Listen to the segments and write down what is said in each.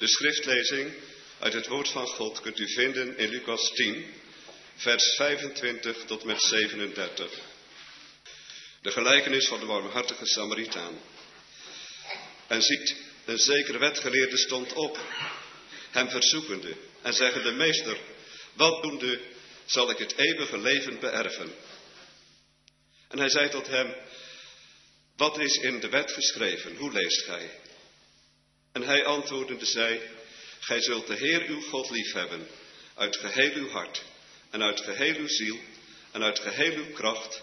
De schriftlezing uit het woord van God kunt u vinden in Lucas 10, vers 25 tot met 37. De gelijkenis van de warmhartige Samaritaan. En ziet, een zekere wetgeleerde stond op, hem verzoekende en zeggende, meester, wat doende zal ik het eeuwige leven beërven? En hij zei tot hem, wat is in de wet geschreven, hoe leest gij? En hij antwoordende zei, gij zult de Heer uw God liefhebben, uit geheel uw hart, en uit geheel uw ziel, en uit geheel uw kracht,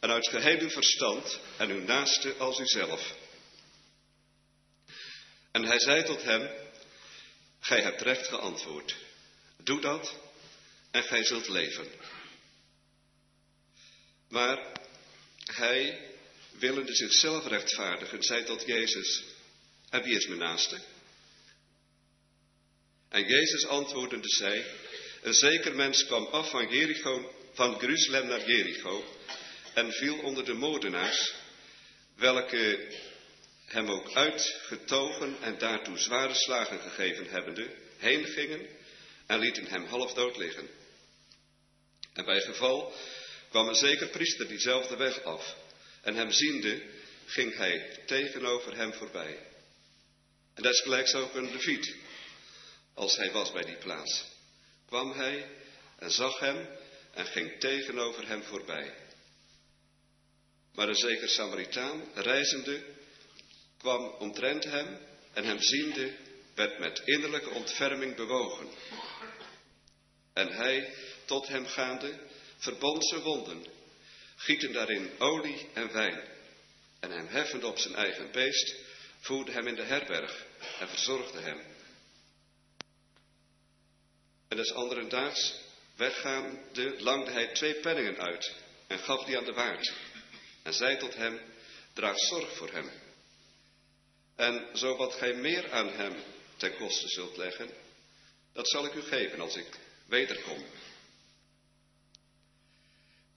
en uit geheel uw verstand, en uw naaste als uzelf. En hij zei tot hem, gij hebt recht geantwoord, doe dat, en gij zult leven. Maar hij, willende zichzelf rechtvaardigen, zei tot Jezus, en wie is mijn naaste? En Jezus antwoordende zei, een zeker mens kwam af van Jericho, van Jeruzalem naar Jericho, en viel onder de moordenaars, welke hem ook uitgetogen en daartoe zware slagen gegeven hebbende, heen gingen en lieten hem half dood liggen. En bij geval kwam een zeker priester diezelfde weg af, en hem ziende, ging hij tegenover hem voorbij. En desgelijks ook een leviet, als hij was bij die plaats. Kwam hij en zag hem en ging tegenover hem voorbij. Maar een zeker Samaritaan, reizende, kwam omtrent hem en hem ziende, werd met innerlijke ontferming bewogen. En hij, tot hem gaande, verbond zijn wonden, gieten daarin olie en wijn, en hem heffend op zijn eigen beest, voerde hem in de herberg en verzorgde hem. En des anderen daags weggaande langde hij twee penningen uit en gaf die aan de waard en zei tot hem, draag zorg voor hem. En zo wat gij meer aan hem ten koste zult leggen, dat zal ik u geven als ik wederkom.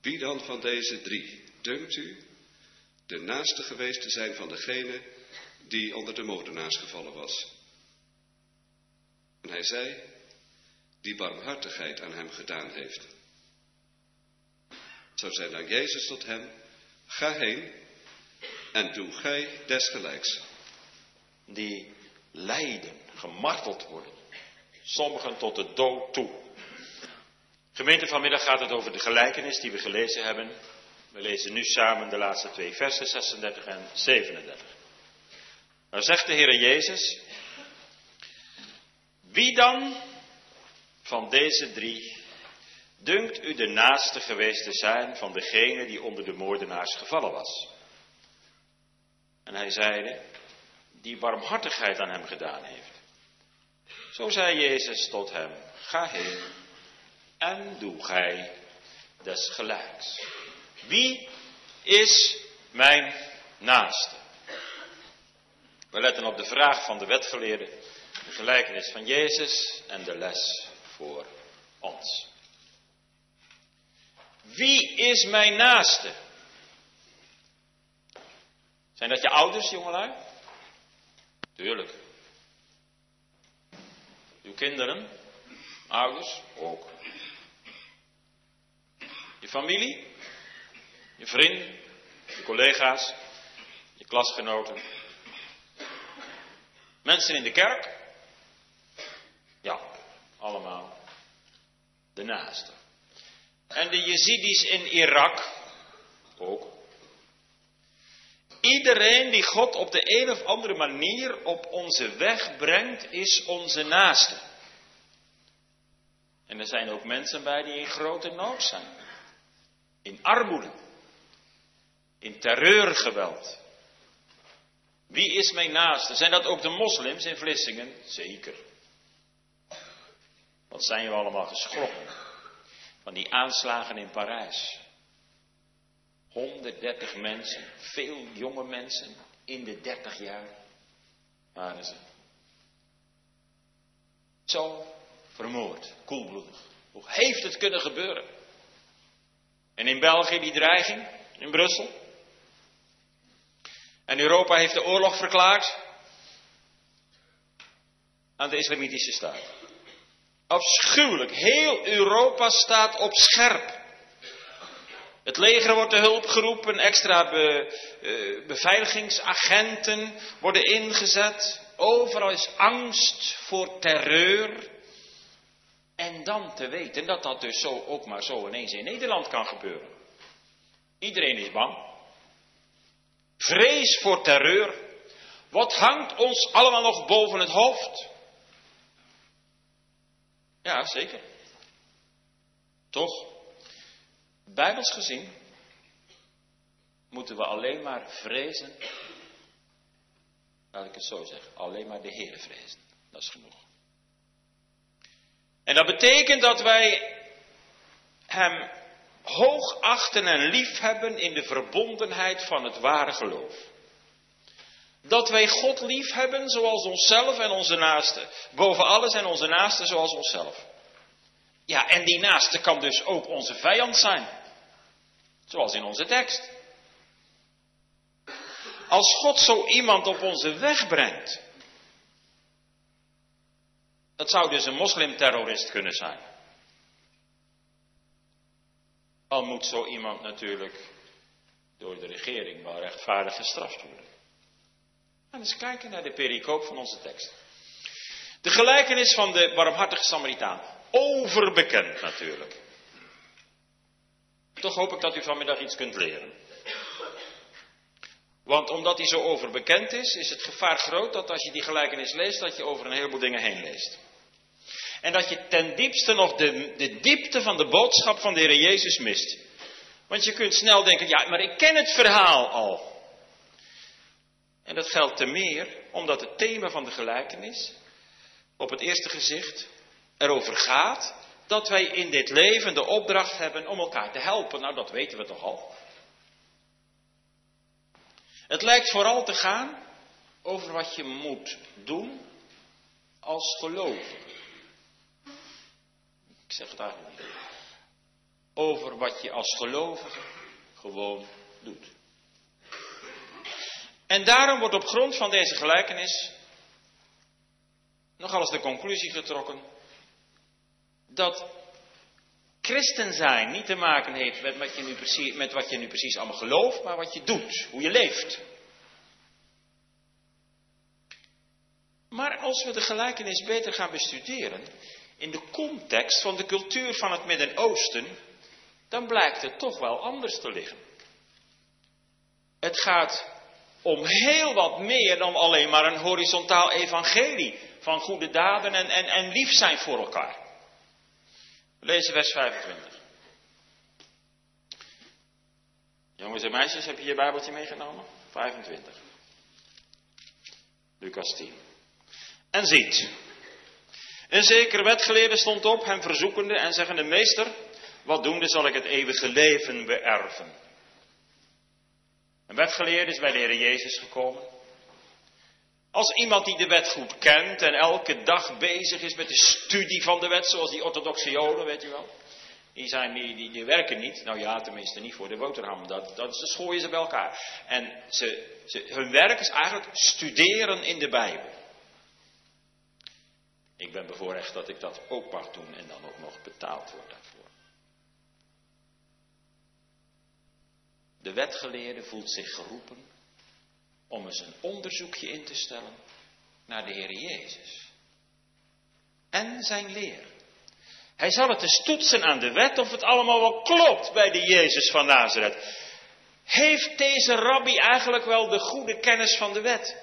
Wie dan van deze drie dunkt u de naaste geweest te zijn van degene die onder de moordenaars gevallen was? En hij zei, die barmhartigheid aan hem gedaan heeft. Zo zei dan Jezus tot hem, ga heen en doe gij desgelijks. Die lijden, gemarteld worden, sommigen tot de dood toe. Gemeente, vanmiddag gaat het over de gelijkenis die we gelezen hebben. We lezen nu samen de laatste twee versen, 36 en 37. Nou zegt de Heer Jezus, wie dan van deze drie dunkt u de naaste geweest te zijn van degene die onder de moordenaars gevallen was? En hij zeide, die barmhartigheid aan hem gedaan heeft. Zo zei Jezus tot hem, ga heen en doe gij desgelijks. Wie is mijn naaste? We letten op de vraag van de wetgeleerde, de gelijkenis van Jezus en de les voor ons. Wie is mijn naaste? Zijn dat je ouders, jongelui? Tuurlijk. Uw kinderen, ouders ook. Je familie, je vrienden, je collega's, je klasgenoten. Mensen in de kerk. Ja, allemaal de naaste. En de Jezidis in Irak ook. Iedereen die God op de een of andere manier op onze weg brengt, is onze naaste. En er zijn ook mensen bij die in grote nood zijn. In armoede. In terreurgeweld. Wie is mijn naaste? Zijn dat ook de moslims in Vlissingen? Zeker. Wat zijn we allemaal geschrokken van die aanslagen in Parijs. 130 mensen, veel jonge mensen, in de 30 jaar waren ze. Zo vermoord, koelbloedig. Hoe heeft het kunnen gebeuren? En in België die dreiging, in Brussel. En Europa heeft de oorlog verklaard. aan de islamitische staat. Afschuwelijk. Heel Europa staat op scherp. Het leger wordt te hulp geroepen, extra be, uh, beveiligingsagenten worden ingezet. Overal is angst voor terreur. En dan te weten dat dat dus zo ook maar zo ineens in Nederland kan gebeuren. Iedereen is bang. Vrees voor terreur. Wat hangt ons allemaal nog boven het hoofd? Ja, zeker. Toch? Bijbels gezien moeten we alleen maar vrezen. Laat ik het zo zeggen. Alleen maar de Heer vrezen. Dat is genoeg. En dat betekent dat wij Hem hoog achten en lief hebben in de verbondenheid van het ware geloof. Dat wij God lief hebben zoals onszelf en onze naaste. Boven alles en onze naaste zoals onszelf. Ja, en die naaste kan dus ook onze vijand zijn. Zoals in onze tekst. Als God zo iemand op onze weg brengt. Dat zou dus een moslimterrorist kunnen zijn. Al moet zo iemand natuurlijk door de regering wel rechtvaardig gestraft worden. En eens kijken naar de pericoop van onze tekst. De gelijkenis van de barmhartige Samaritaan. Overbekend natuurlijk. Toch hoop ik dat u vanmiddag iets kunt leren. Want omdat hij zo overbekend is, is het gevaar groot dat als je die gelijkenis leest, dat je over een heleboel dingen heen leest. En dat je ten diepste nog de, de diepte van de boodschap van de Heer Jezus mist. Want je kunt snel denken, ja, maar ik ken het verhaal al. En dat geldt te meer omdat het thema van de gelijkenis op het eerste gezicht erover gaat dat wij in dit leven de opdracht hebben om elkaar te helpen. Nou, dat weten we toch al. Het lijkt vooral te gaan over wat je moet doen als gelovige. Ik zeg het eigenlijk niet. Over wat je als gelovige gewoon doet. En daarom wordt op grond van deze gelijkenis nogal eens de conclusie getrokken dat christen zijn niet te maken heeft met wat, je nu precies, met wat je nu precies allemaal gelooft, maar wat je doet, hoe je leeft. Maar als we de gelijkenis beter gaan bestuderen, in de context van de cultuur van het Midden-Oosten, dan blijkt het toch wel anders te liggen. Het gaat om heel wat meer dan alleen maar een horizontaal evangelie van goede daden en, en, en lief zijn voor elkaar. Lezen vers 25. Jongens en meisjes, heb je je Bijbeltje meegenomen? 25. Lucas 10. En ziet, een zekere wetgeleerde stond op, hem verzoekende en zeggende, meester, wat doende zal ik het eeuwige leven beërven? Een wetgeleerde is bij de Heer Jezus gekomen. Als iemand die de wet goed kent en elke dag bezig is met de studie van de wet, zoals die orthodoxe joden, weet je wel. Die, zijn, die, die, werken niet, nou ja, tenminste niet voor de boterham, dat, dat schooien ze bij elkaar. En ze, ze, hun werk is eigenlijk studeren in de Bijbel. Ik ben bevoorrecht dat ik dat ook mag doen en dan ook nog betaald word daarvoor. De wetgeleerde voelt zich geroepen om eens een onderzoekje in te stellen naar de Heer Jezus. En zijn leer. Hij zal het eens toetsen aan de wet of het allemaal wel klopt bij de Jezus van Nazareth. Heeft deze rabbi eigenlijk wel de goede kennis van de wet?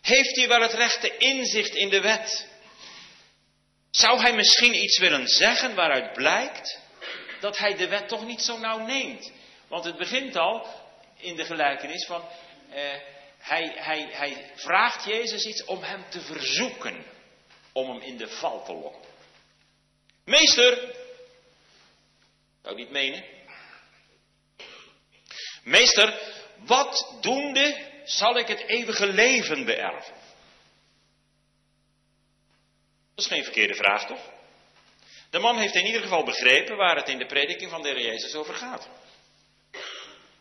Heeft hij wel het rechte inzicht in de wet? Zou hij misschien iets willen zeggen waaruit blijkt dat hij de wet toch niet zo nauw neemt? Want het begint al in de gelijkenis van, eh, hij, hij, hij vraagt Jezus iets om hem te verzoeken, om hem in de val te lokken. Meester, zou niet menen? Meester, wat doende zal ik het eeuwige leven beërven? Dat is geen verkeerde vraag, toch? De man heeft in ieder geval begrepen waar het in de prediking van de Heer Jezus over gaat.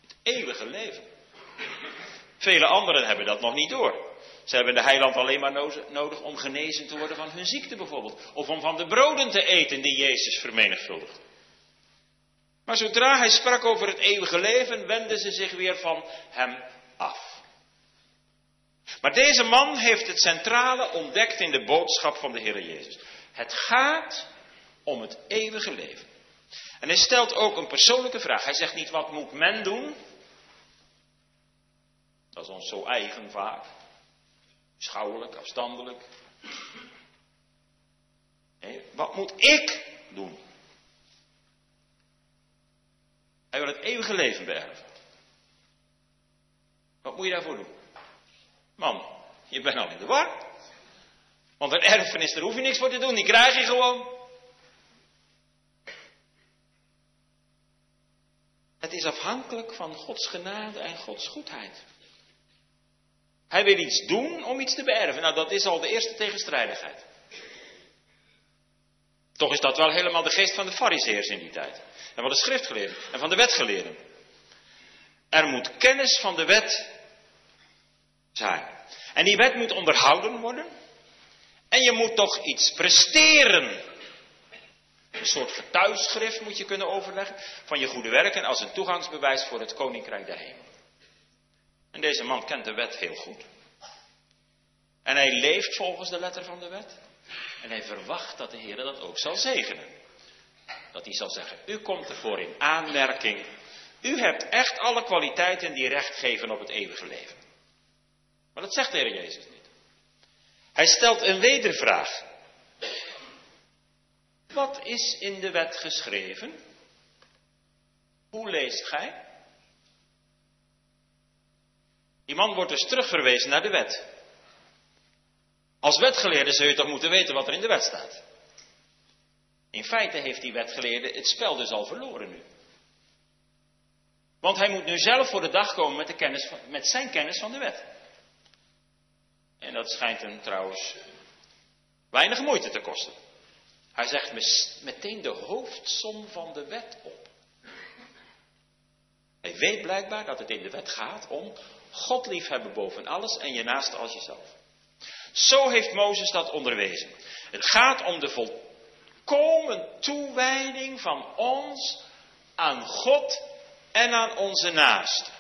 Het eeuwige leven. Vele anderen hebben dat nog niet door. Ze hebben de heiland alleen maar nodig om genezen te worden van hun ziekte bijvoorbeeld. Of om van de broden te eten die Jezus vermenigvuldigt. Maar zodra hij sprak over het eeuwige leven, wenden ze zich weer van hem af. Maar deze man heeft het centrale ontdekt in de boodschap van de Heer Jezus. Het gaat om het eeuwige leven. En hij stelt ook een persoonlijke vraag. Hij zegt niet wat moet men doen. Dat is ons zo eigen vaak. Schouwelijk, afstandelijk. Nee, wat moet ik doen? Hij wil het eeuwige leven beërven. Wat moet je daarvoor doen? Man, je bent al in de war. Want een erfenis, daar hoef je niks voor te doen, die krijg je gewoon. Het is afhankelijk van Gods genade en Gods goedheid. Hij wil iets doen om iets te beërven. Nou, dat is al de eerste tegenstrijdigheid. Toch is dat wel helemaal de geest van de fariseërs in die tijd. En van de schriftgeleerden en van de wetgeleerden. Er moet kennis van de wet zijn. En die wet moet onderhouden worden. En je moet toch iets presteren. Een soort getuigschrift moet je kunnen overleggen van je goede werken als een toegangsbewijs voor het koninkrijk der hemel. En deze man kent de wet heel goed. En hij leeft volgens de letter van de wet. En hij verwacht dat de Heer dat ook zal zegenen. Dat hij zal zeggen, u komt ervoor in aanmerking. U hebt echt alle kwaliteiten die recht geven op het eeuwige leven. Maar dat zegt de Heer Jezus niet. Hij stelt een wedervraag. Wat is in de wet geschreven? Hoe leest gij? Die man wordt dus terugverwezen naar de wet. Als wetgeleerde zul je toch moeten weten wat er in de wet staat. In feite heeft die wetgeleerde het spel dus al verloren nu. Want hij moet nu zelf voor de dag komen met, de kennis met zijn kennis van de wet. En dat schijnt hem trouwens weinig moeite te kosten. Hij zegt meteen de hoofdsom van de wet op. Hij weet blijkbaar dat het in de wet gaat om God liefhebben boven alles en je naaste als jezelf. Zo heeft Mozes dat onderwezen. Het gaat om de volkomen toewijding van ons aan God en aan onze naaste.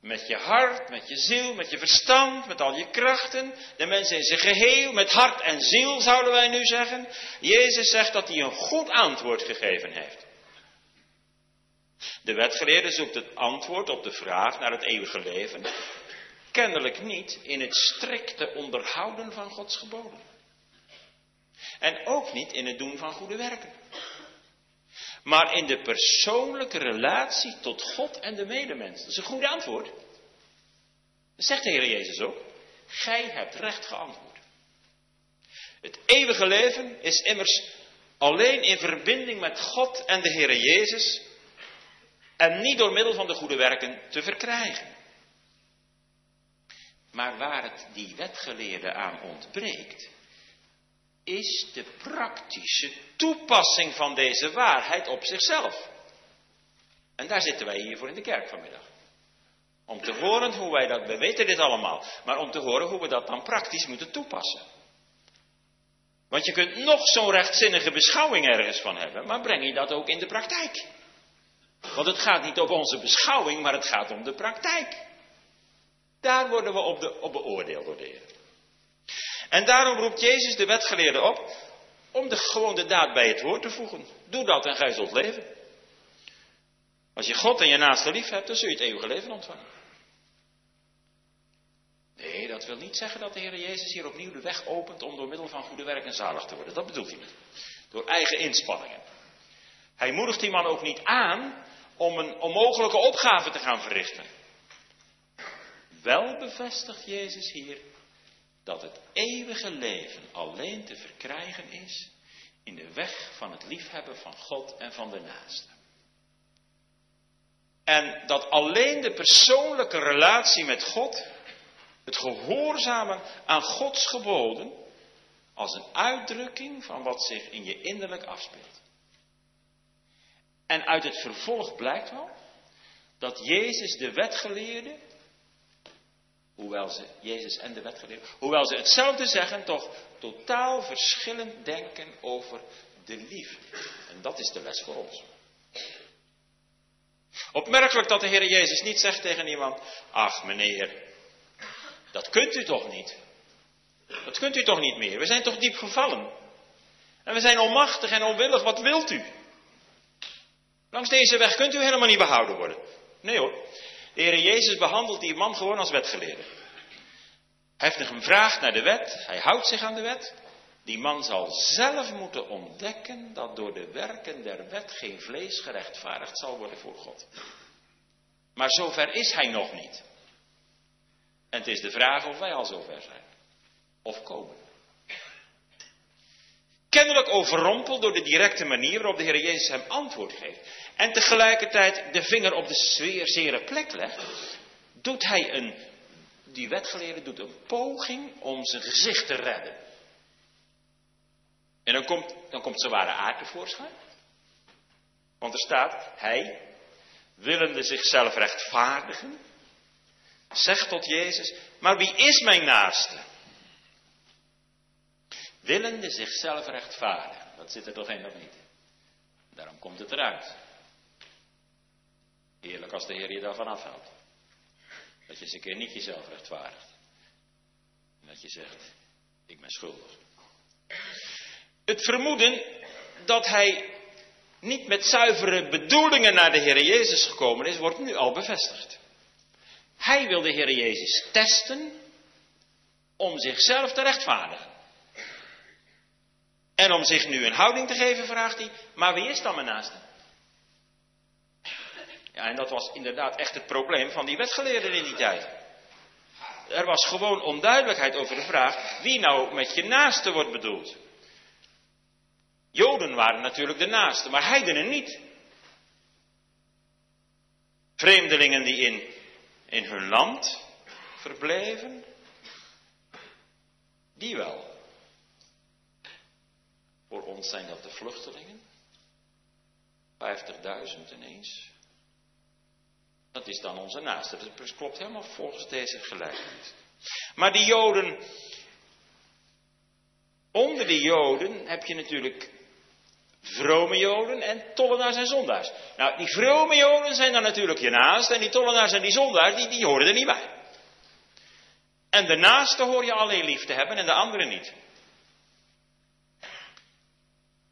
Met je hart, met je ziel, met je verstand, met al je krachten. De mens in zijn geheel, met hart en ziel zouden wij nu zeggen. Jezus zegt dat hij een goed antwoord gegeven heeft. De wetgeleerde zoekt het antwoord op de vraag naar het eeuwige leven. Kennelijk niet in het strikte onderhouden van Gods geboden. En ook niet in het doen van goede werken. Maar in de persoonlijke relatie tot God en de medemens. Dat is een goed antwoord. Dat zegt de Heer Jezus ook. Gij hebt recht geantwoord. Het eeuwige leven is immers alleen in verbinding met God en de Heer Jezus en niet door middel van de goede werken te verkrijgen. Maar waar het die wetgeleerde aan ontbreekt, is de praktische toepassing van deze waarheid op zichzelf. En daar zitten wij hier voor in de kerk vanmiddag. Om te horen hoe wij dat, we weten dit allemaal, maar om te horen hoe we dat dan praktisch moeten toepassen. Want je kunt nog zo'n rechtzinnige beschouwing ergens van hebben, maar breng je dat ook in de praktijk. Want het gaat niet om onze beschouwing, maar het gaat om de praktijk. Daar worden we op, de, op beoordeeld door de Heer. En daarom roept Jezus de wetgeleerde op om de, gewoon de daad bij het woord te voegen. Doe dat en gij zult leven. Als je God en je naaste lief hebt, dan zul je het eeuwige leven ontvangen. Nee, dat wil niet zeggen dat de Heer Jezus hier opnieuw de weg opent om door middel van goede werken zalig te worden. Dat bedoelt hij niet. Door eigen inspanningen. Hij moedigt die man ook niet aan om een onmogelijke opgave te gaan verrichten. Wel bevestigt Jezus hier dat het eeuwige leven alleen te verkrijgen is in de weg van het liefhebben van God en van de naaste. En dat alleen de persoonlijke relatie met God, het gehoorzamen aan Gods geboden, als een uitdrukking van wat zich in je innerlijk afspeelt. En uit het vervolg blijkt wel dat Jezus de wetgeleerde hoewel ze, Jezus en de wetgeleerden, hoewel ze hetzelfde zeggen, toch totaal verschillend denken over de liefde. En dat is de les voor ons. Opmerkelijk dat de Heer Jezus niet zegt tegen iemand, ach meneer, dat kunt u toch niet? Dat kunt u toch niet meer? We zijn toch diep gevallen? En we zijn onmachtig en onwillig, wat wilt u? Langs deze weg kunt u helemaal niet behouden worden. Nee hoor. De Jezus behandelt die man gewoon als wetgeleerde. Hij heeft hem gevraagd naar de wet, hij houdt zich aan de wet. Die man zal zelf moeten ontdekken dat door de werken der wet geen vlees gerechtvaardigd zal worden voor God. Maar zover is hij nog niet. En het is de vraag of wij al zover zijn. Of komen. Kennelijk overrompeld door de directe manier waarop de Heer Jezus hem antwoord geeft. En tegelijkertijd de vinger op de zere plek legt. Doet hij een, die wetgeleerde doet een poging om zijn gezicht te redden. En dan komt, dan komt zijn ware aard tevoorschijn. Want er staat, hij, willende zichzelf rechtvaardigen, zegt tot Jezus, maar wie is mijn naaste? Willende zichzelf rechtvaardigen. Dat zit er toch in of niet? Daarom komt het eruit. Heerlijk als de Heer je daarvan afhoudt. Dat je eens een keer niet jezelf rechtvaardigt. En dat je zegt, ik ben schuldig. Het vermoeden dat hij niet met zuivere bedoelingen naar de Heer Jezus gekomen is, wordt nu al bevestigd. Hij wil de Heer Jezus testen om zichzelf te rechtvaardigen. En om zich nu een houding te geven, vraagt hij, maar wie is dan mijn naaste? Ja, en dat was inderdaad echt het probleem van die wetgeleerden in die tijd. Er was gewoon onduidelijkheid over de vraag wie nou met je naaste wordt bedoeld. Joden waren natuurlijk de naaste, maar heidenen niet. Vreemdelingen die in, in hun land verbleven, die wel. Voor ons zijn dat de vluchtelingen. 50.000 ineens. Dat is dan onze naaste. Dat klopt helemaal volgens deze gelijkenis. Maar die Joden, onder die Joden heb je natuurlijk vrome Joden en tollenaars en zondaars. Nou, die vrome Joden zijn dan natuurlijk je naast en die tollenaars en die zondaars, die, die horen er niet bij. En de naaste hoor je alleen lief te hebben en de anderen niet.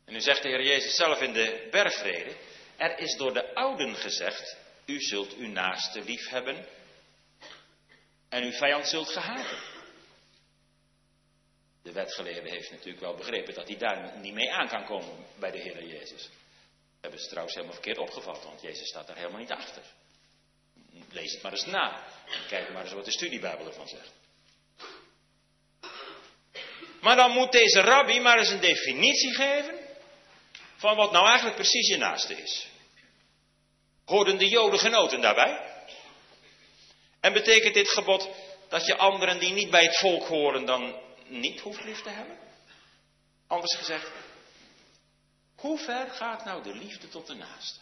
En nu zegt de Heer Jezus zelf in de bergreden, er is door de ouden gezegd, u zult uw naaste lief hebben en uw vijand zult gehaten. De wetgeleerde heeft natuurlijk wel begrepen dat hij daar niet mee aan kan komen bij de Heer Jezus. Dat hebben ze trouwens helemaal verkeerd opgevat, want Jezus staat daar helemaal niet achter. Lees het maar eens na en kijk maar eens wat de studiebijbel ervan zegt. Maar dan moet deze rabbi maar eens een definitie geven van wat nou eigenlijk precies je naaste is. Hoorden de Joden genoten daarbij? En betekent dit gebod dat je anderen die niet bij het volk horen dan niet hoeft lief te hebben? Anders gezegd, hoe ver gaat nou de liefde tot de naaste?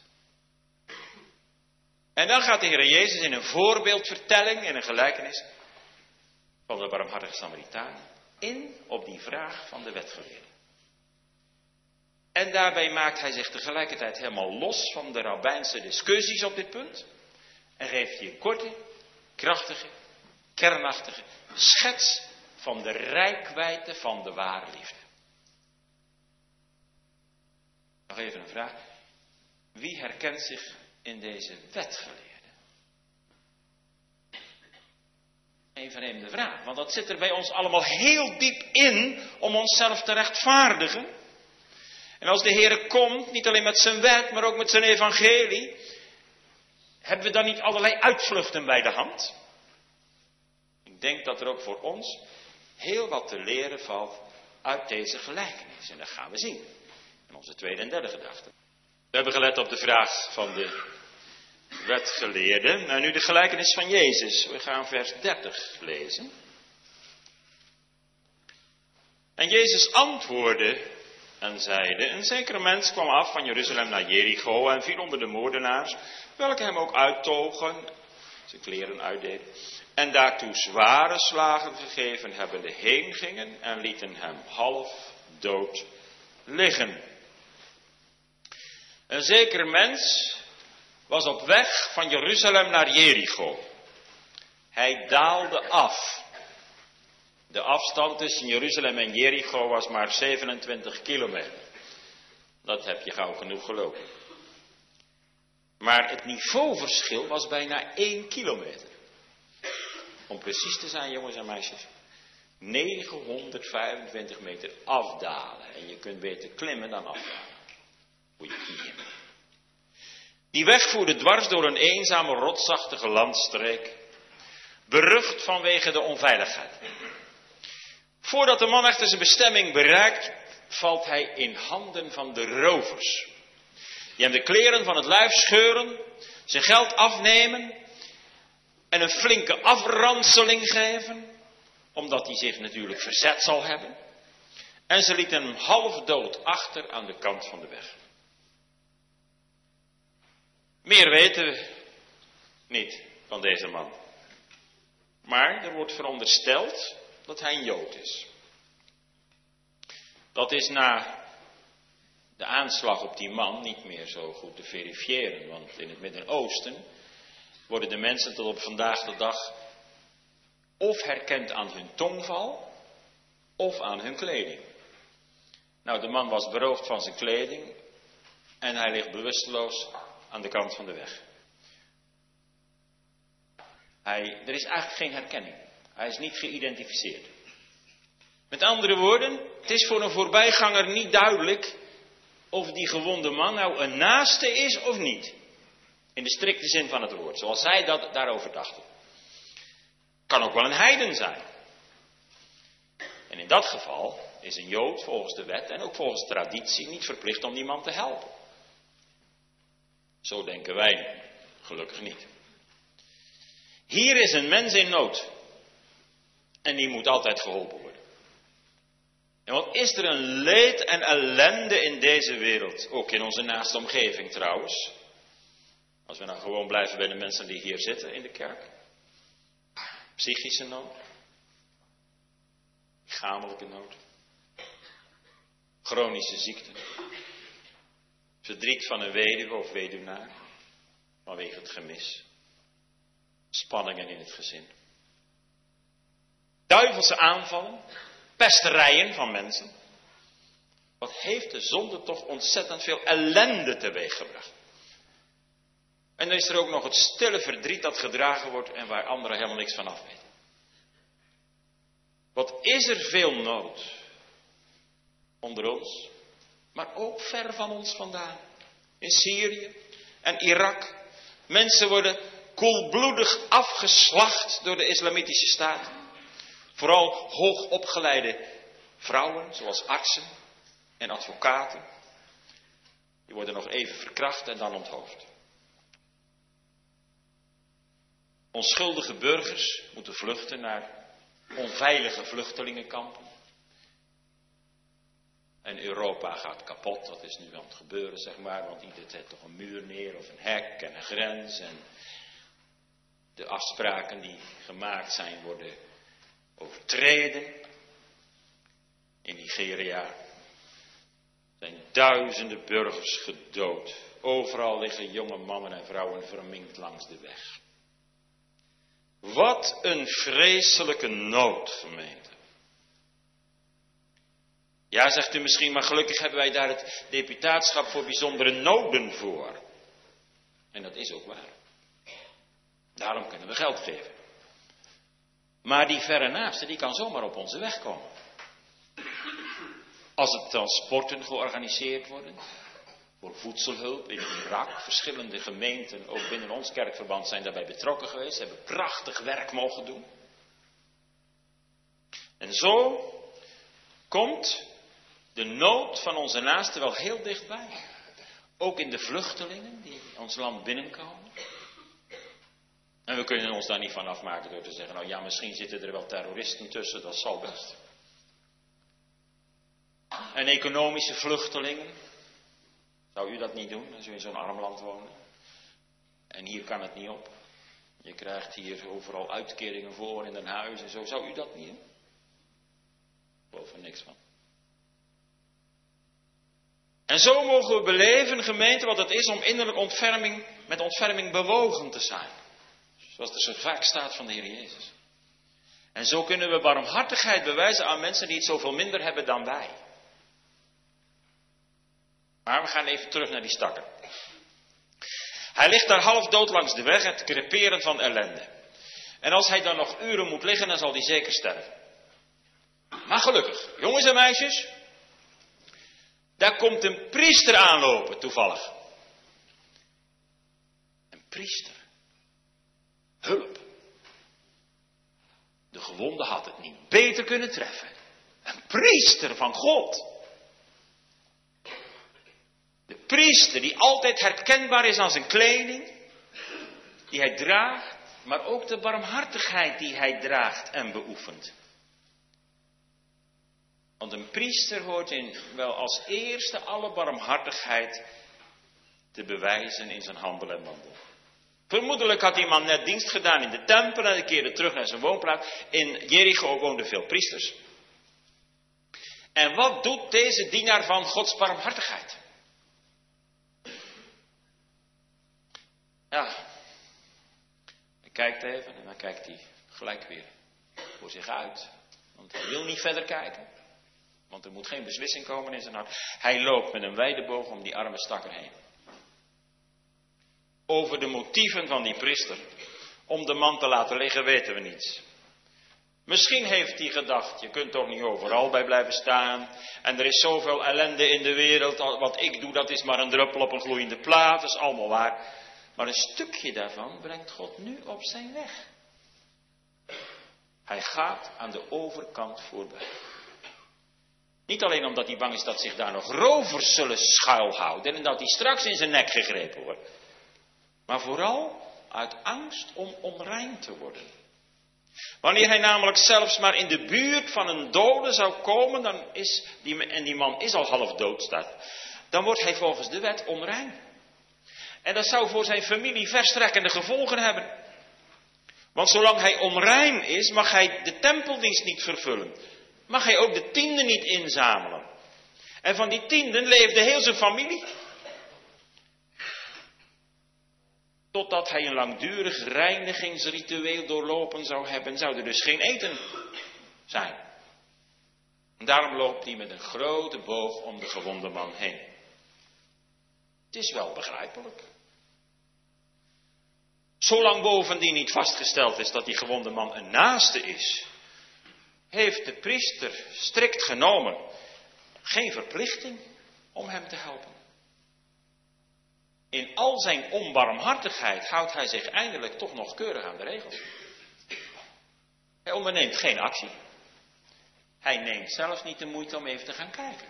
En dan gaat de Heer Jezus in een voorbeeldvertelling, in een gelijkenis van de barmhartige Samaritaan, in op die vraag van de wetgeleerde. En daarbij maakt hij zich tegelijkertijd helemaal los van de rabbijnse discussies op dit punt. En geeft hij een korte, krachtige, kernachtige schets van de rijkwijde van de ware liefde. Nog even een vraag. Wie herkent zich in deze wetgeleerde? Een vreemde vraag, want dat zit er bij ons allemaal heel diep in om onszelf te rechtvaardigen. En als de Heer komt, niet alleen met zijn wet, maar ook met zijn evangelie, hebben we dan niet allerlei uitvluchten bij de hand? Ik denk dat er ook voor ons heel wat te leren valt uit deze gelijkenis. En dat gaan we zien. In onze tweede en derde gedachte. We hebben gelet op de vraag van de wetgeleerde. Nou, nu de gelijkenis van Jezus. We gaan vers 30 lezen. En Jezus antwoordde en zeide: Een zekere mens kwam af van Jeruzalem naar Jericho en viel onder de moordenaars, welke hem ook uittogen zijn kleren uitdeden. En daartoe zware slagen gegeven hebbende heen gingen en lieten hem half dood liggen. Een zeker mens was op weg van Jeruzalem naar Jericho. Hij daalde af. De afstand tussen Jeruzalem en Jericho was maar 27 kilometer. Dat heb je gauw genoeg gelopen. Maar het niveauverschil was bijna 1 kilometer. Om precies te zijn, jongens en meisjes. 925 meter afdalen. En je kunt beter klimmen dan afdalen. Voor je knieën. Die weg voerde dwars door een eenzame, rotsachtige landstreek. Berucht vanwege de onveiligheid. Voordat de man echter zijn bestemming bereikt, valt hij in handen van de rovers. Die hem de kleren van het lijf scheuren, zijn geld afnemen en een flinke afranseling geven, omdat hij zich natuurlijk verzet zal hebben. En ze lieten hem half dood achter aan de kant van de weg. Meer weten we niet van deze man. Maar er wordt verondersteld dat hij een Jood is. Dat is na de aanslag op die man niet meer zo goed te verifiëren. Want in het Midden-Oosten worden de mensen tot op vandaag de dag of herkend aan hun tongval of aan hun kleding. Nou, de man was beroofd van zijn kleding en hij ligt bewusteloos aan de kant van de weg. Hij, er is eigenlijk geen herkenning. Hij is niet geïdentificeerd. Met andere woorden, het is voor een voorbijganger niet duidelijk of die gewonde man nou een naaste is of niet. In de strikte zin van het woord, zoals zij dat daarover dachten. Kan ook wel een heiden zijn. En in dat geval is een Jood volgens de wet en ook volgens traditie niet verplicht om die man te helpen. Zo denken wij gelukkig niet. Hier is een mens in nood. En die moet altijd geholpen worden. En wat is er een leed en ellende in deze wereld, ook in onze naaste omgeving trouwens. Als we nou gewoon blijven bij de mensen die hier zitten in de kerk. Psychische nood. Lichamelijke nood. Chronische ziekte. Verdriet van een weduwe of weduwnaar. Vanwege het gemis. Spanningen in het gezin. Duivelse aanvallen. Pesterijen van mensen. Wat heeft de zonde toch ontzettend veel ellende teweeggebracht. En dan is er ook nog het stille verdriet dat gedragen wordt en waar anderen helemaal niks van af weten. Wat is er veel nood onder ons, maar ook ver van ons vandaan. In Syrië en Irak. Mensen worden koelbloedig afgeslacht door de islamitische staat. Vooral hoogopgeleide vrouwen, zoals artsen en advocaten. Die worden nog even verkracht en dan onthoofd. Onschuldige burgers moeten vluchten naar onveilige vluchtelingenkampen. En Europa gaat kapot, dat is nu aan het gebeuren, zeg maar, want ieder zet toch een muur neer of een hek en een grens. En de afspraken die gemaakt zijn worden overtreden. In Nigeria zijn duizenden burgers gedood. Overal liggen jonge mannen en vrouwen verminkt langs de weg. Wat een vreselijke nood, gemeente. Ja, zegt u misschien, maar gelukkig hebben wij daar het deputaatschap voor bijzondere noden voor. En dat is ook waar. Daarom kunnen we geld geven. Maar die verre naaste, die kan zomaar op onze weg komen. Als er transporten georganiseerd worden, voor voedselhulp in Irak. Verschillende gemeenten, ook binnen ons kerkverband, zijn daarbij betrokken geweest. Hebben prachtig werk mogen doen. En zo komt de nood van onze naasten wel heel dichtbij. Ook in de vluchtelingen die ons land binnenkomen. En we kunnen ons daar niet van afmaken door te zeggen, nou ja, misschien zitten er wel terroristen tussen, dat zal best. En economische vluchtelingen, zou u dat niet doen als u in zo'n arm land woont? En hier kan het niet op. Je krijgt hier overal uitkeringen voor in een huis en zo. Zou u dat niet doen? geloof er niks van. En zo mogen we beleven, gemeente, wat het is om innerlijk ontferming, met ontferming bewogen te zijn. Zoals er zo vaak staat van de Heer Jezus. En zo kunnen we barmhartigheid bewijzen aan mensen die het zoveel minder hebben dan wij. Maar we gaan even terug naar die stakker. Hij ligt daar half dood langs de weg, het creperen van ellende. En als hij dan nog uren moet liggen, dan zal hij zeker sterven. Maar gelukkig, jongens en meisjes, daar komt een priester aanlopen, toevallig. Een priester. Hulp. De gewonde had het niet beter kunnen treffen. Een priester van God. De priester die altijd herkenbaar is aan zijn kleding, die hij draagt, maar ook de barmhartigheid die hij draagt en beoefent. Want een priester hoort in wel als eerste alle barmhartigheid te bewijzen in zijn handel en wandel. Vermoedelijk had die man net dienst gedaan in de tempel en keerde terug naar zijn woonplaats. In Jericho woonden veel priesters. En wat doet deze dienaar van Gods barmhartigheid? Ja, hij kijkt even en dan kijkt hij gelijk weer voor zich uit. Want hij wil niet verder kijken. Want er moet geen beslissing komen in zijn hart. Hij loopt met een wijde boog om die arme stakker heen. Over de motieven van die priester om de man te laten liggen weten we niets. Misschien heeft hij gedacht, je kunt toch niet overal bij blijven staan. En er is zoveel ellende in de wereld, wat ik doe dat is maar een druppel op een gloeiende plaat, dat is allemaal waar. Maar een stukje daarvan brengt God nu op zijn weg. Hij gaat aan de overkant voorbij. Niet alleen omdat hij bang is dat zich daar nog rovers zullen schuilhouden en dat hij straks in zijn nek gegrepen wordt. Maar vooral uit angst om onrein te worden. Wanneer hij namelijk zelfs maar in de buurt van een dode zou komen, dan is die, en die man is al half dood staat, dan wordt hij volgens de wet onrein. En dat zou voor zijn familie verstrekkende gevolgen hebben. Want zolang hij onrein is, mag hij de tempeldienst niet vervullen. Mag hij ook de tienden niet inzamelen. En van die tienden leefde heel zijn familie. Totdat hij een langdurig reinigingsritueel doorlopen zou hebben, zou er dus geen eten zijn. En daarom loopt hij met een grote boog om de gewonde man heen. Het is wel begrijpelijk. Zolang bovendien niet vastgesteld is dat die gewonde man een naaste is, heeft de priester strikt genomen geen verplichting om hem te helpen. In al zijn onbarmhartigheid houdt hij zich eindelijk toch nog keurig aan de regels. Hij onderneemt geen actie. Hij neemt zelfs niet de moeite om even te gaan kijken.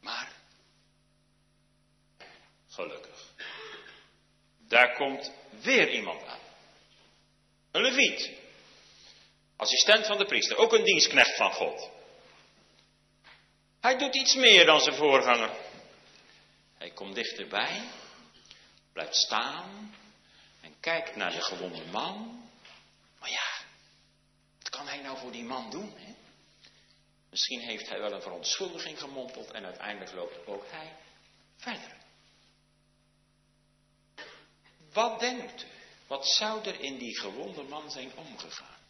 Maar, gelukkig, daar komt weer iemand aan. Een leviet. Assistent van de priester, ook een dienstknecht van God. Hij doet iets meer dan zijn voorganger. Hij komt dichterbij, blijft staan en kijkt naar de gewonde man. Maar ja, wat kan hij nou voor die man doen? Hè? Misschien heeft hij wel een verontschuldiging gemompeld en uiteindelijk loopt ook hij verder. Wat denkt u? Wat zou er in die gewonde man zijn omgegaan?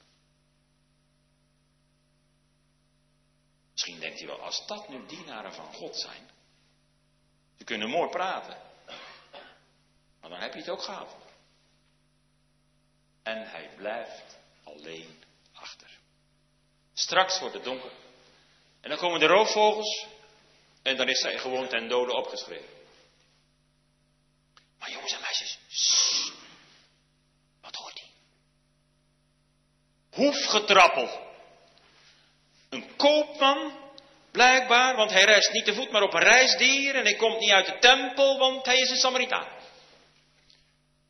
Misschien denkt hij wel, als dat nu dienaren van God zijn, ze kunnen mooi praten. Maar dan heb je het ook gehad. En hij blijft alleen achter. Straks wordt het donker. En dan komen de roofvogels. En dan is hij gewoon ten dode opgeschreven. Maar jongens en meisjes. wat hoort hij? Hoefgetrappel. Een koopman Blijkbaar, want hij reist niet te voet, maar op een reisdier. En hij komt niet uit de tempel, want hij is een Samaritaan.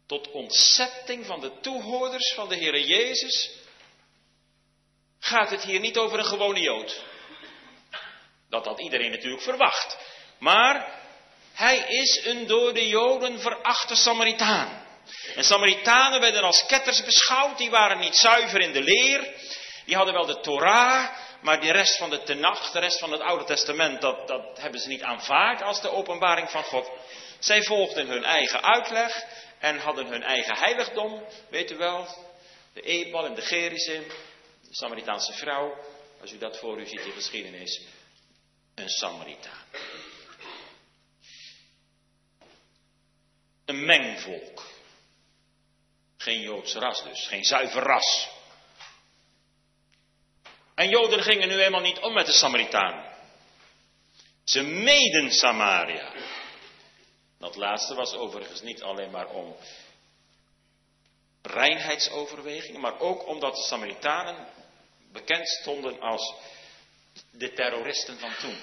Tot ontzetting van de toehoorders van de Heere Jezus gaat het hier niet over een gewone Jood. Dat had iedereen natuurlijk verwacht. Maar hij is een door de Joden verachte Samaritaan. En Samaritanen werden als ketters beschouwd, die waren niet zuiver in de leer. Die hadden wel de Torah, maar de rest van de Tenach, de rest van het Oude Testament, dat, dat hebben ze niet aanvaard als de openbaring van God. Zij volgden hun eigen uitleg en hadden hun eigen heiligdom, weet u wel, de Ebal en de Gerizim, de Samaritaanse vrouw, als u dat voor u ziet in geschiedenis, een Samaritaan. Een mengvolk. Geen Joods ras dus, geen zuiver ras. En Joden gingen nu eenmaal niet om met de Samaritaan. Ze meden Samaria. Dat laatste was overigens niet alleen maar om reinheidsoverwegingen, maar ook omdat de Samaritanen bekend stonden als de terroristen van toen.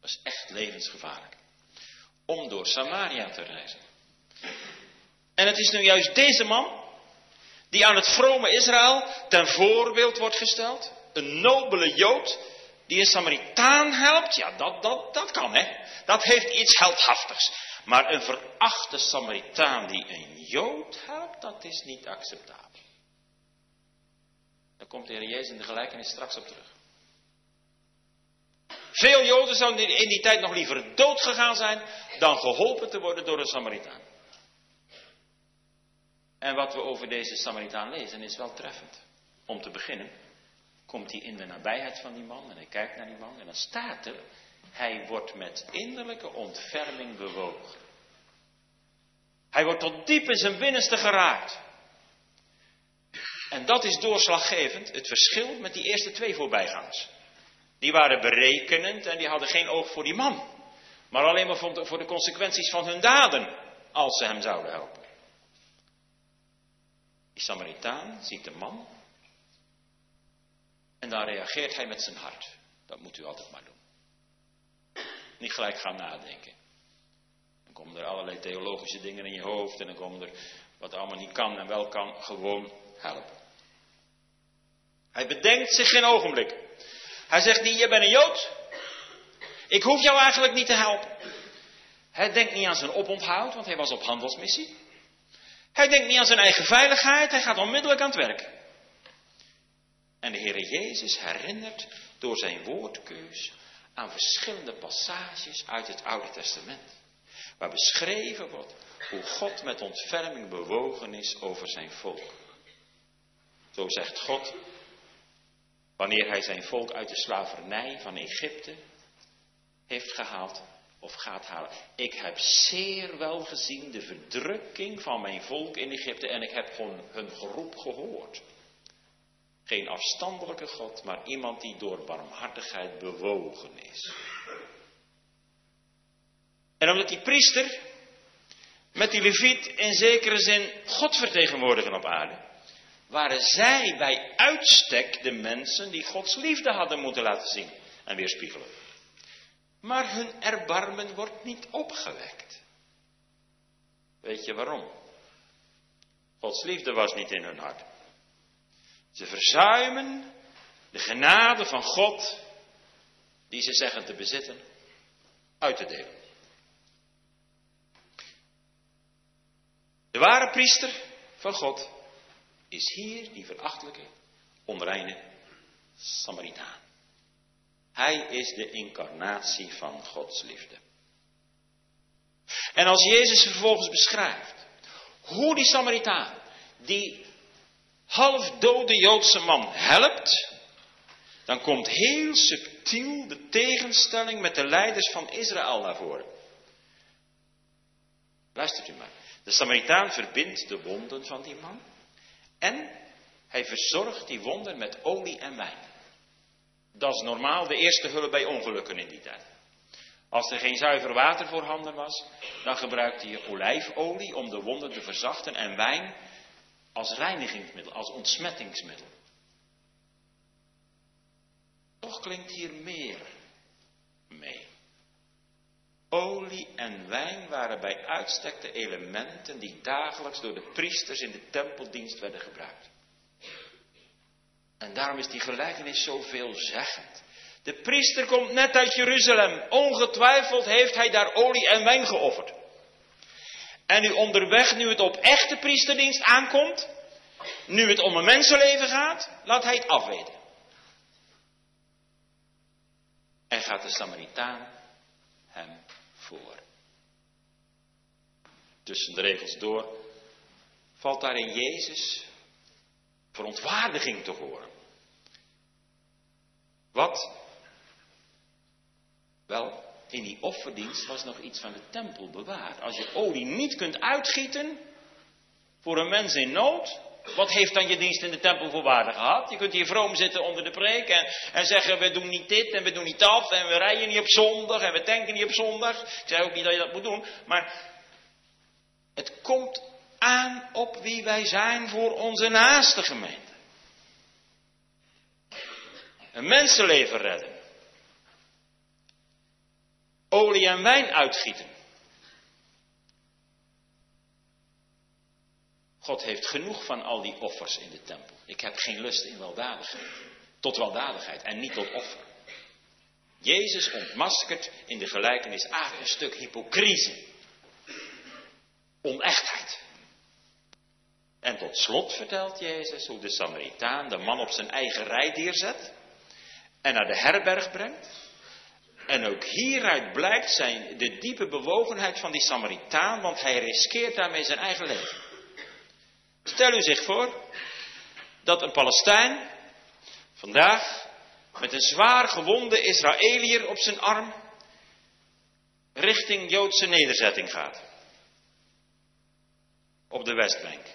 Dat is echt levensgevaarlijk. Om door Samaria te reizen. En het is nu juist deze man die aan het vrome Israël ten voorbeeld wordt gesteld. Een nobele Jood die een Samaritaan helpt. Ja, dat, dat, dat kan hè. Dat heeft iets heldhaftigs. Maar een verachte Samaritaan die een Jood helpt, dat is niet acceptabel. Daar komt de Heer Jezus in de gelijkenis straks op terug. Veel Joden zouden in die tijd nog liever dood gegaan zijn dan geholpen te worden door een Samaritaan. En wat we over deze Samaritaan lezen is wel treffend. Om te beginnen komt hij in de nabijheid van die man en hij kijkt naar die man en dan staat er, hij wordt met innerlijke ontferming bewogen. Hij wordt tot diep in zijn binnenste geraakt. En dat is doorslaggevend, het verschil met die eerste twee voorbijgangers. Die waren berekenend en die hadden geen oog voor die man. Maar alleen maar voor de consequenties van hun daden, als ze hem zouden helpen. Die Samaritaan ziet de man en dan reageert hij met zijn hart. Dat moet u altijd maar doen. Niet gelijk gaan nadenken. Dan komen er allerlei theologische dingen in je hoofd en dan komen er wat allemaal niet kan en wel kan, gewoon helpen. Hij bedenkt zich geen ogenblik. Hij zegt niet, je bent een Jood. Ik hoef jou eigenlijk niet te helpen. Hij denkt niet aan zijn oponthoud, want hij was op handelsmissie. Hij denkt niet aan zijn eigen veiligheid, hij gaat onmiddellijk aan het werk. En de Heer Jezus herinnert door zijn woordkeus aan verschillende passages uit het Oude Testament. Waar beschreven wordt hoe God met ontferming bewogen is over zijn volk. Zo zegt God, wanneer hij zijn volk uit de slavernij van Egypte heeft gehaald, of gaat halen. Ik heb zeer wel gezien de verdrukking van mijn volk in Egypte en ik heb gewoon hun geroep gehoord. Geen afstandelijke God, maar iemand die door barmhartigheid bewogen is. En omdat die priester met die leviet in zekere zin God vertegenwoordigen op aarde, waren zij bij uitstek de mensen die Gods liefde hadden moeten laten zien en weerspiegelen. Maar hun erbarmen wordt niet opgewekt. Weet je waarom? Gods liefde was niet in hun hart. Ze verzuimen de genade van God, die ze zeggen te bezitten, uit te delen. De ware priester van God is hier die verachtelijke, onreine Samaritaan. Hij is de incarnatie van Gods liefde. En als Jezus vervolgens beschrijft hoe die Samaritaan, die half dode Joodse man helpt, dan komt heel subtiel de tegenstelling met de leiders van Israël naar voren. Luistert u maar. De Samaritaan verbindt de wonden van die man en hij verzorgt die wonden met olie en wijn. Dat is normaal de eerste hulp bij ongelukken in die tijd. Als er geen zuiver water voorhanden was, dan gebruikte je olijfolie om de wonden te verzachten en wijn als reinigingsmiddel, als ontsmettingsmiddel. Toch klinkt hier meer mee. Olie en wijn waren bij uitstek de elementen die dagelijks door de priesters in de tempeldienst werden gebruikt. En daarom is die gelijkenis zo veelzeggend. De priester komt net uit Jeruzalem. Ongetwijfeld heeft hij daar olie en wijn geofferd. En nu onderweg, nu het op echte priesterdienst aankomt, nu het om een mensenleven gaat, laat hij het afweten. En gaat de Samaritaan hem voor. Tussen de regels door valt daar in Jezus verontwaardiging te horen. Wat? Wel, in die offerdienst was nog iets van de tempel bewaard. Als je olie niet kunt uitgieten voor een mens in nood, wat heeft dan je dienst in de tempel voor waarde gehad? Je kunt hier vroom zitten onder de preek en, en, zeggen we doen niet dit en we doen niet dat en we rijden niet op zondag en we tanken niet op zondag. Ik zeg ook niet dat je dat moet doen, maar het komt aan op wie wij zijn voor onze naaste gemeente. Een mensenleven redden. Olie en wijn uitgieten. God heeft genoeg van al die offers in de tempel. Ik heb geen lust in weldadigheid. Tot weldadigheid en niet tot offer. Jezus ontmaskert in de gelijkenis aan een stuk hypocrisie. Onechtheid. En tot slot vertelt Jezus hoe de Samaritaan de man op zijn eigen rijdier zet en naar de herberg brengt. En ook hieruit blijkt zijn de diepe bewogenheid van die Samaritaan, want hij riskeert daarmee zijn eigen leven. Stel u zich voor dat een Palestijn vandaag met een zwaar gewonde Israëliër op zijn arm richting Joodse nederzetting gaat. Op de Westbank.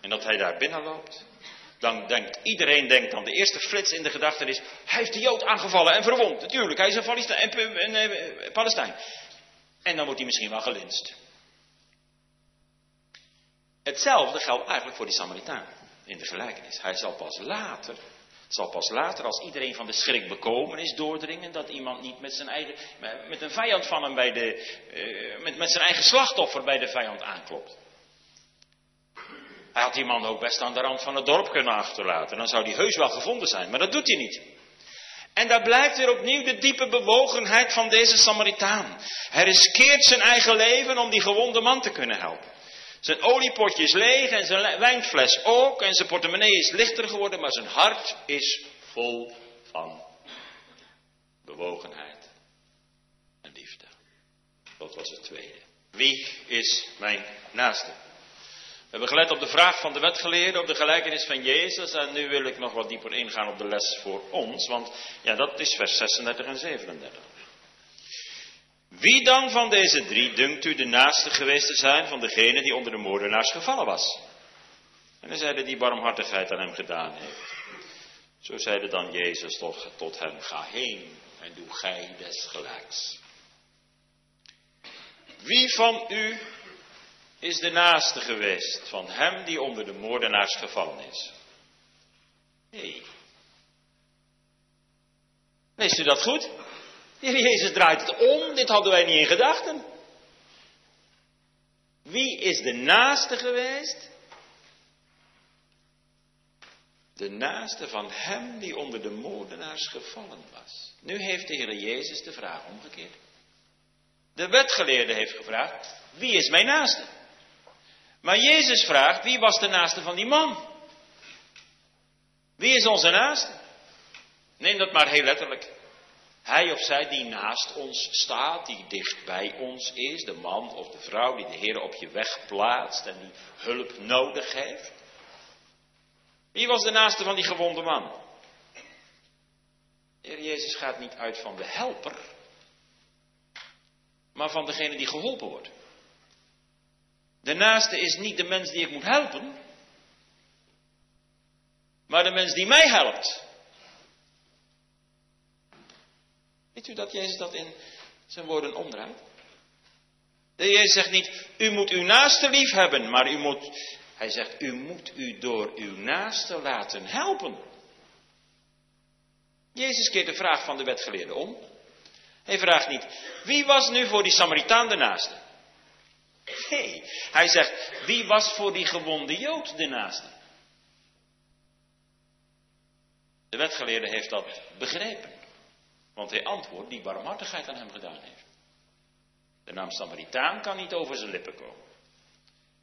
En dat hij daar binnenloopt. Dan denkt iedereen, denkt dan de eerste flits in de gedachte is, hij heeft de Jood aangevallen en verwond. Natuurlijk, hij is een, een Palestijn. En dan wordt hij misschien wel gelinst. Hetzelfde geldt eigenlijk voor die Samaritaan in de gelijkenis. Hij zal pas later, zal pas later als iedereen van de schrik bekomen is doordringen dat iemand niet met zijn eigen, met een vijand van hem bij de, uh, met, met zijn eigen slachtoffer bij de vijand aanklopt. Hij had die man ook best aan de rand van het dorp kunnen achterlaten. Dan zou die heus wel gevonden zijn, maar dat doet hij niet. En daar blijkt weer opnieuw de diepe bewogenheid van deze Samaritaan. Hij riskeert zijn eigen leven om die gewonde man te kunnen helpen. Zijn oliepotje is leeg en zijn wijnfles ook. En zijn portemonnee is lichter geworden, maar zijn hart is vol van bewogenheid en liefde. Dat was het tweede. Wie is mijn naaste? We hebben gelet op de vraag van de wetgeleerde, op de gelijkenis van Jezus. En nu wil ik nog wat dieper ingaan op de les voor ons. Want ja, dat is vers 36 en 37. Wie dan van deze drie dunkt u de naaste geweest te zijn van degene die onder de moordenaars gevallen was? En dan zeiden die barmhartigheid aan hem gedaan heeft. Zo zeide dan Jezus tot, tot hem, ga heen en doe gij desgelijks. Wie van u is de naaste geweest van hem die onder de moordenaars gevallen is? Nee. Leest u dat goed? De Heer Jezus draait het om, dit hadden wij niet in gedachten. Wie is de naaste geweest? De naaste van hem die onder de moordenaars gevallen was. Nu heeft de Heer Jezus de vraag omgekeerd. De wetgeleerde heeft gevraagd, wie is mijn naaste? Maar Jezus vraagt, wie was de naaste van die man? Wie is onze naaste? Neem dat maar heel letterlijk. Hij of zij die naast ons staat, die dicht bij ons is, de man of de vrouw die de Heer op je weg plaatst en die hulp nodig heeft. Wie was de naaste van die gewonde man? De Heer Jezus gaat niet uit van de helper, maar van degene die geholpen wordt. De naaste is niet de mens die ik moet helpen, maar de mens die mij helpt. Weet u dat Jezus dat in zijn woorden omdraait? De Jezus zegt niet, u moet uw naaste lief hebben, maar u moet, hij zegt, u moet u door uw naaste laten helpen. Jezus keert de vraag van de wetgeleerde om. Hij vraagt niet, wie was nu voor die Samaritaan de naaste? Nee, hij zegt, wie was voor die gewonde Jood de naaste? De wetgeleerde heeft dat begrepen. Want hij antwoordt die barmhartigheid aan hem gedaan heeft. De naam Samaritaan kan niet over zijn lippen komen.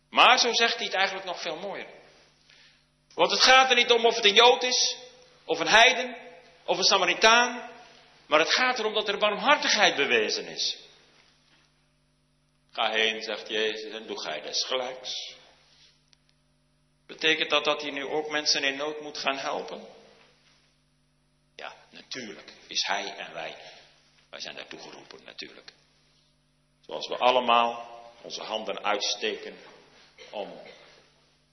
Maar zo zegt hij het eigenlijk nog veel mooier. Want het gaat er niet om of het een Jood is, of een heiden, of een Samaritaan. Maar het gaat erom dat er barmhartigheid bewezen is. Ga heen, zegt Jezus, en doe gij desgelijks. Betekent dat dat hij nu ook mensen in nood moet gaan helpen? Ja, natuurlijk is hij en wij. Wij zijn daartoe geroepen, natuurlijk. Zoals we allemaal onze handen uitsteken om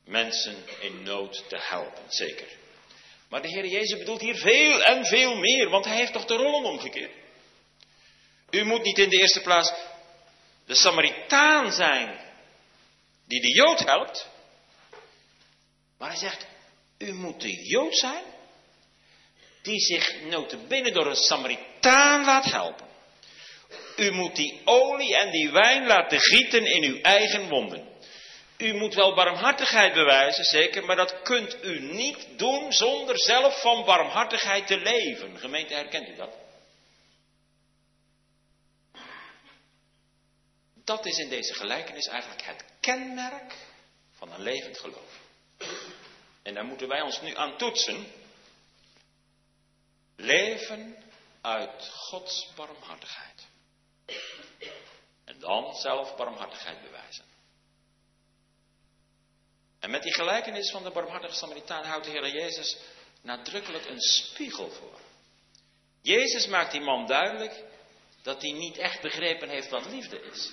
mensen in nood te helpen, zeker. Maar de Heer Jezus bedoelt hier veel en veel meer, want hij heeft toch de rollen omgekeerd. U moet niet in de eerste plaats de Samaritaan zijn die de Jood helpt, maar hij zegt, u moet de Jood zijn die zich notabene door een Samaritaan laat helpen. U moet die olie en die wijn laten gieten in uw eigen wonden. U moet wel barmhartigheid bewijzen, zeker, maar dat kunt u niet doen zonder zelf van barmhartigheid te leven. Gemeente, herkent u dat? Dat is in deze gelijkenis eigenlijk het kenmerk van een levend geloof. En daar moeten wij ons nu aan toetsen. Leven uit Gods barmhartigheid. En dan zelf barmhartigheid bewijzen. En met die gelijkenis van de barmhartige Samaritaan houdt de Heer Jezus nadrukkelijk een spiegel voor. Jezus maakt die man duidelijk dat hij niet echt begrepen heeft wat liefde is.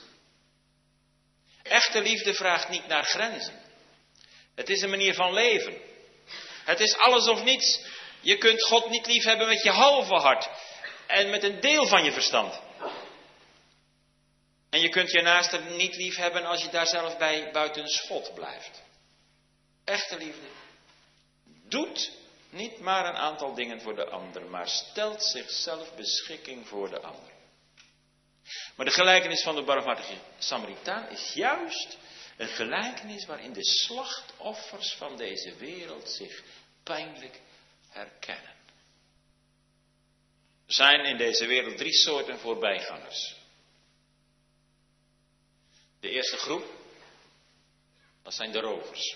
Echte liefde vraagt niet naar grenzen. Het is een manier van leven. Het is alles of niets. Je kunt God niet lief hebben met je halve hart en met een deel van je verstand. En je kunt je naaste niet lief hebben als je daar zelf bij buiten schot blijft. Echte liefde doet niet maar een aantal dingen voor de ander, maar stelt zichzelf beschikking voor de ander. Maar de gelijkenis van de barmhartige Samaritaan is juist een gelijkenis waarin de slachtoffers van deze wereld zich pijnlijk herkennen. Er zijn in deze wereld drie soorten voorbijgangers. De eerste groep, dat zijn de rovers.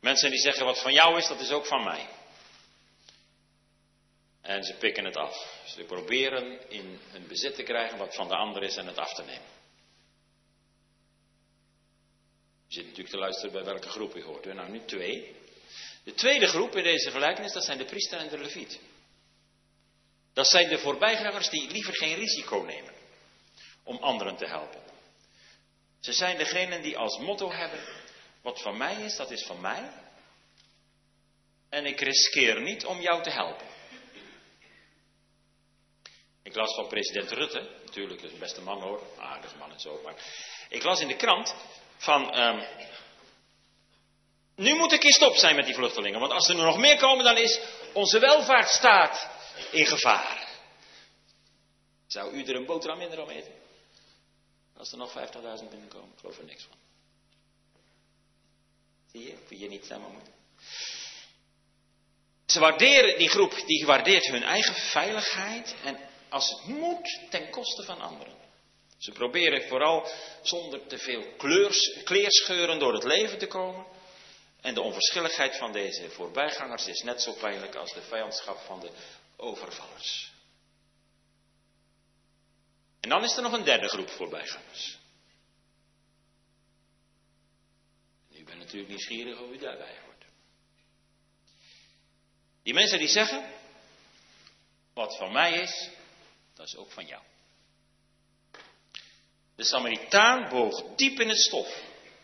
Mensen die zeggen wat van jou is, dat is ook van mij. En ze pikken het af. Ze proberen in hun bezit te krijgen wat van de ander is en het af te nemen. Je zit natuurlijk te luisteren bij welke groep je hoort. Nou, nu twee. De tweede groep in deze gelijkenis, dat zijn de priester en de leviet. Dat zijn de voorbijgangers die liever geen risico nemen om anderen te helpen. Ze zijn degenen die als motto hebben, wat van mij is, dat is van mij. En ik riskeer niet om jou te helpen. Ik las van president Rutte, natuurlijk, is een beste man hoor, aardig man en zo, maar ik las in de krant van, um, nu moet ik keer stop zijn met die vluchtelingen, want als er nog meer komen, dan is onze welvaartsstaat in gevaar. Zou u er een boterham minder om eten? Als er nog 50.000 binnenkomen, ik geloof er niks van. Zie je, of je niet samen moet. Ze waarderen, die groep, die waardeert hun eigen veiligheid en als het moet ten koste van anderen. Ze proberen vooral zonder te veel kleurs, kleerscheuren door het leven te komen. En de onverschilligheid van deze voorbijgangers is net zo pijnlijk als de vijandschap van de overvallers. En dan is er nog een derde groep voorbijgangers. En u bent natuurlijk nieuwsgierig hoe u daarbij hoort. Die mensen die zeggen, wat van mij is, dat is ook van jou. De Samaritaan boog diep in het stof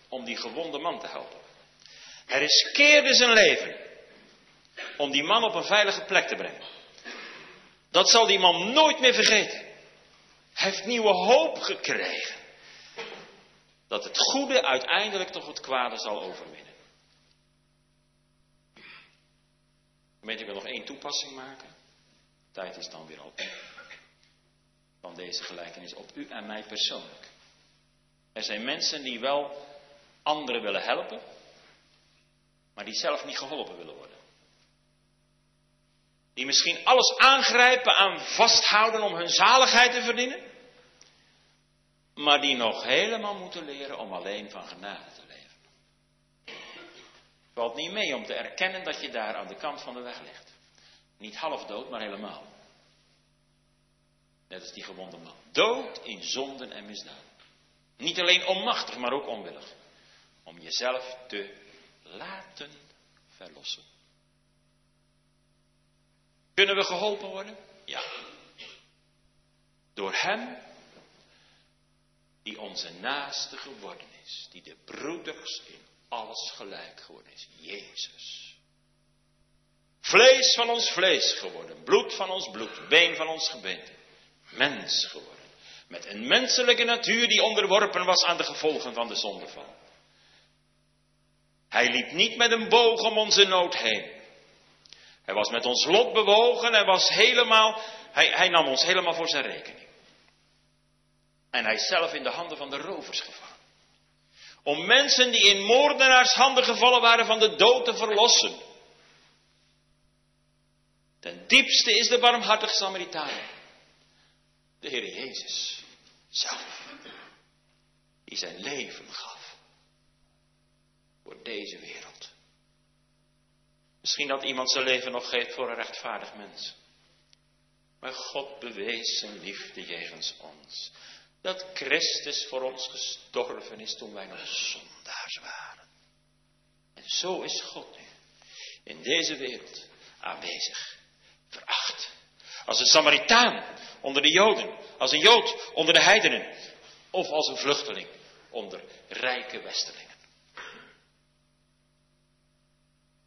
om die gewonde man te helpen. Hij riskeerde zijn leven om die man op een veilige plek te brengen. Dat zal die man nooit meer vergeten. Hij heeft nieuwe hoop gekregen. Dat het goede uiteindelijk toch het kwade zal overwinnen. Gemeente, ik wil nog één toepassing maken. Tijd is dan weer op van deze gelijkenis op u en mij persoonlijk. Er zijn mensen die wel anderen willen helpen, maar die zelf niet geholpen willen worden. Die misschien alles aangrijpen aan vasthouden om hun zaligheid te verdienen, maar die nog helemaal moeten leren om alleen van genade te leven. Het valt niet mee om te erkennen dat je daar aan de kant van de weg ligt. Niet half dood, maar helemaal. Net als die gewonde man. Dood in zonden en misdaden. Niet alleen onmachtig, maar ook onwillig. Om jezelf te laten verlossen. Kunnen we geholpen worden? Ja. Door Hem die onze naaste geworden is. Die de broeders in alles gelijk geworden is. Jezus. Vlees van ons vlees geworden. Bloed van ons bloed. Been van ons gebeente. Mens geworden. Met een menselijke natuur die onderworpen was aan de gevolgen van de zondeval. Hij liep niet met een boog om onze nood heen. Hij was met ons lot bewogen. Hij was helemaal, hij, hij nam ons helemaal voor zijn rekening. En hij is zelf in de handen van de rovers gevallen. Om mensen die in moordenaars handen gevallen waren van de dood te verlossen. Ten diepste is de barmhartige Samaritaan. De Heer Jezus zelf. Die zijn leven gaf. Voor deze wereld. Misschien dat iemand zijn leven nog geeft voor een rechtvaardig mens. Maar God bewees zijn liefde jegens ons. Dat Christus voor ons gestorven is toen wij nog zondaars waren. En zo is God nu in deze wereld aanwezig, veracht. Als een Samaritaan onder de Joden, als een Jood onder de heidenen, of als een vluchteling onder rijke Westelingen.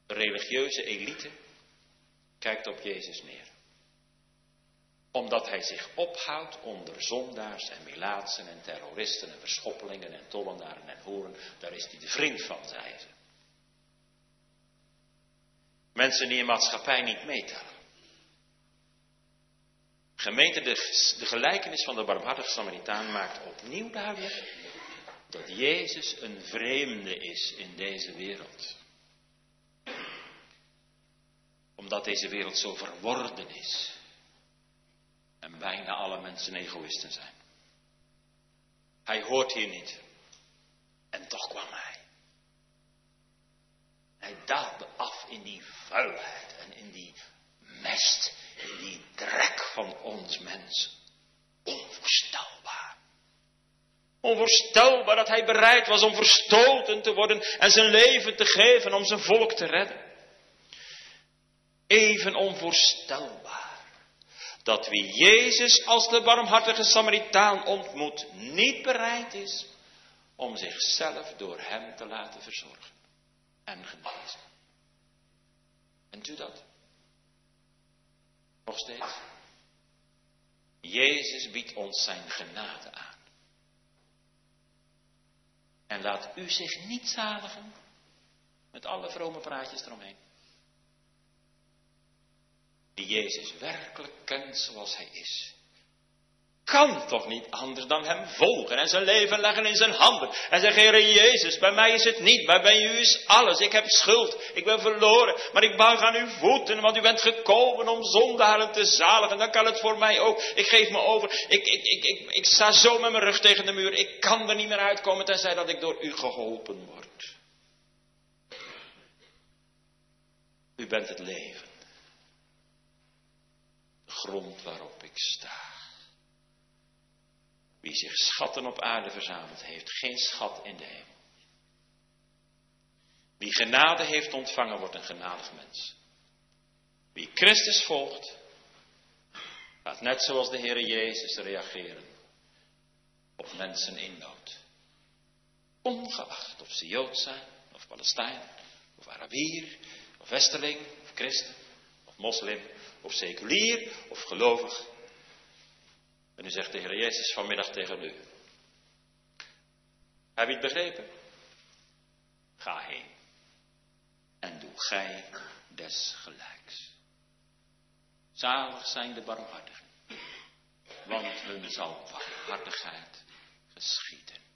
De religieuze elite kijkt op Jezus neer. Omdat hij zich ophoudt onder zondaars en melaatsen en terroristen en verschoppelingen en tollenaren en hoeren. Daar is hij de vriend van, zei ze. Mensen die in maatschappij niet meetellen. Gemeente, de, gelijkenis van de barmhartige Samaritaan maakt opnieuw duidelijk dat Jezus een vreemde is in deze wereld. Omdat deze wereld zo verworden is. En bijna alle mensen egoïsten zijn. Hij hoort hier niet. En toch kwam hij. Hij daalde af in die vuilheid en in die mest, die drek van ons mensen. Onvoorstelbaar. Onvoorstelbaar dat hij bereid was om verstoten te worden en zijn leven te geven om zijn volk te redden. Even onvoorstelbaar dat wie Jezus als de barmhartige Samaritaan ontmoet, niet bereid is om zichzelf door hem te laten verzorgen en genezen. Bent u dat? Nog steeds? Jezus biedt ons zijn genade aan. En laat u zich niet zaligen met alle vrome praatjes eromheen. Die Jezus werkelijk kent zoals hij is kan toch niet anders dan hem volgen en zijn leven leggen in zijn handen. En zeggen, Heer Jezus, bij mij is het niet, maar bij u is alles. Ik heb schuld, ik ben verloren, maar ik buig aan uw voeten, want u bent gekomen om zondaren te zaligen. Dan kan het voor mij ook. Ik geef me over, ik, ik, ik, ik, ik sta zo met mijn rug tegen de muur. Ik kan er niet meer uitkomen, tenzij dat ik door u geholpen word. U bent het leven. De grond waarop ik sta. Wie zich schatten op aarde verzameld heeft, geen schat in de hemel. Wie genade heeft ontvangen, wordt een genadig mens. Wie Christus volgt, gaat net zoals de Heer Jezus reageren op mensen in nood. Ongeacht of ze Jood zijn, of Palestijn, of Arabier, of Westerling, of Christen, of moslim, of seculier, of gelovig. En nu zegt de Heer Jezus vanmiddag tegen u. Heb je het begrepen? Ga heen. En doe gij desgelijks. Zalig zijn de barmhartigen. Want hun zal barmhartigheid geschieden.